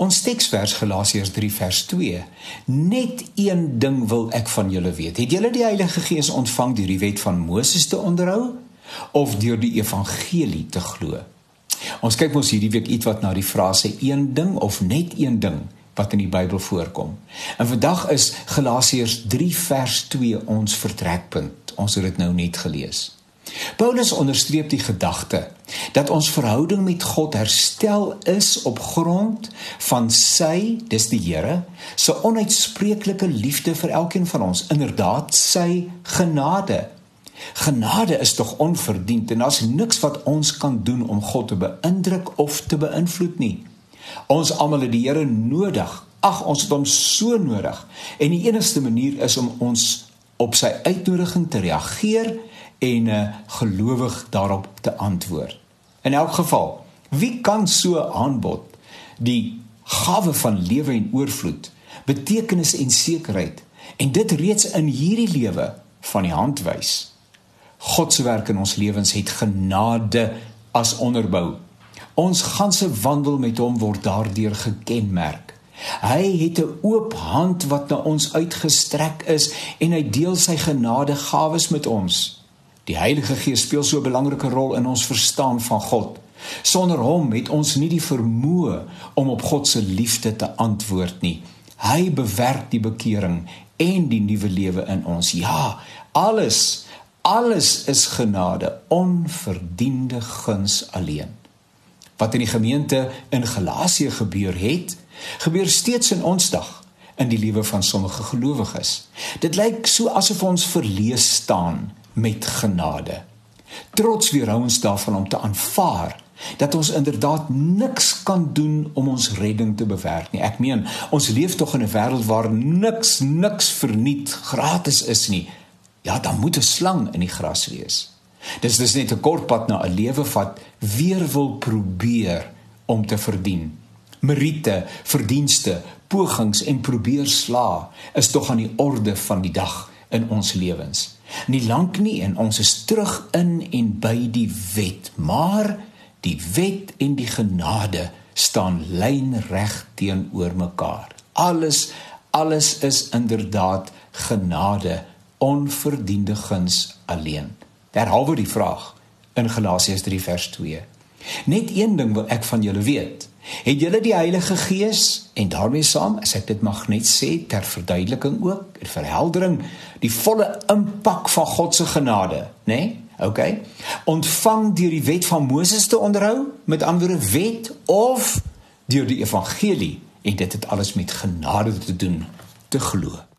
Ons teksvers Galasiërs 3 vers 2. Net een ding wil ek van julle weet. Het julle die Heilige Gees ontvang deur die wet van Moses te onderhou of deur die evangelie te glo? Ons kyk mos hierdie week ietwat na die frase een ding of net een ding wat in die Bybel voorkom. En vandag is Galasiërs 3 vers 2 ons vertrekpunt. Ons het dit nou net gelees. Paulus onderstreep die gedagte dat ons verhouding met God herstel is op grond van sy, dis die Here, se onuitspreeklike liefde vir elkeen van ons, inderdaad sy genade. Genade is tog onverdiend en daar's niks wat ons kan doen om God te beïndruk of te beïnvloed nie. Ons almal het die Here nodig. Ag, ons het hom so nodig. En die enigste manier is om ons op sy uitnodiging te reageer en uh, gelowig daarop te antwoord. In elk geval, wie kan so aanbod die gawe van lewe en oorvloed, betekenis en sekerheid en dit reeds in hierdie lewe van die hand wys? God se werk in ons lewens het genade as onderbou. Ons ganse wandel met hom word daardeur gekenmerk. Hy het 'n oop hand wat na ons uitgestrek is en hy deel sy genadegawes met ons. Die Heilige Gees speel so 'n belangrike rol in ons verstaan van God. Sonder hom het ons nie die vermoë om op God se liefde te antwoord nie. Hy bewerk die bekering en die nuwe lewe in ons. Ja, alles Alles is genade, onverdiende guns alleen. Wat in die gemeente in Galasië gebeur het, gebeur steeds in ons dag in die lewe van sommige gelowiges. Dit lyk so asof ons verlees staan met genade. Trots weerhou ons daarvan om te aanvaar dat ons inderdaad niks kan doen om ons redding te bewerk nie. Ek meen, ons leef tog in 'n wêreld waar niks niks verniet gratis is nie ja, dan moet 'n slang in die gras wees. Dis dis net 'n kort pad na 'n lewe wat weer wil probeer om te verdien. Meriete, verdienste, pogings en probeer sla is tog aan die orde van die dag in ons lewens. Nie lank nie en ons is terug in en by die wet, maar die wet en die genade staan lynreg teenoor mekaar. Alles alles is inderdaad genade onverdiende guns alleen. Derhalwe die vraag in Galasiërs 3 vers 2. Net een ding wil ek van julle weet. Het julle die Heilige Gees en daarmee saam, as ek dit mag net sê ter verduideliking ook, ter verheldering, die volle impak van God se genade, nê? Nee? OK. Ontvang deur die wet van Moses te onderhou, met ander wet of deur die evangelie en dit het alles met genade te doen te glo.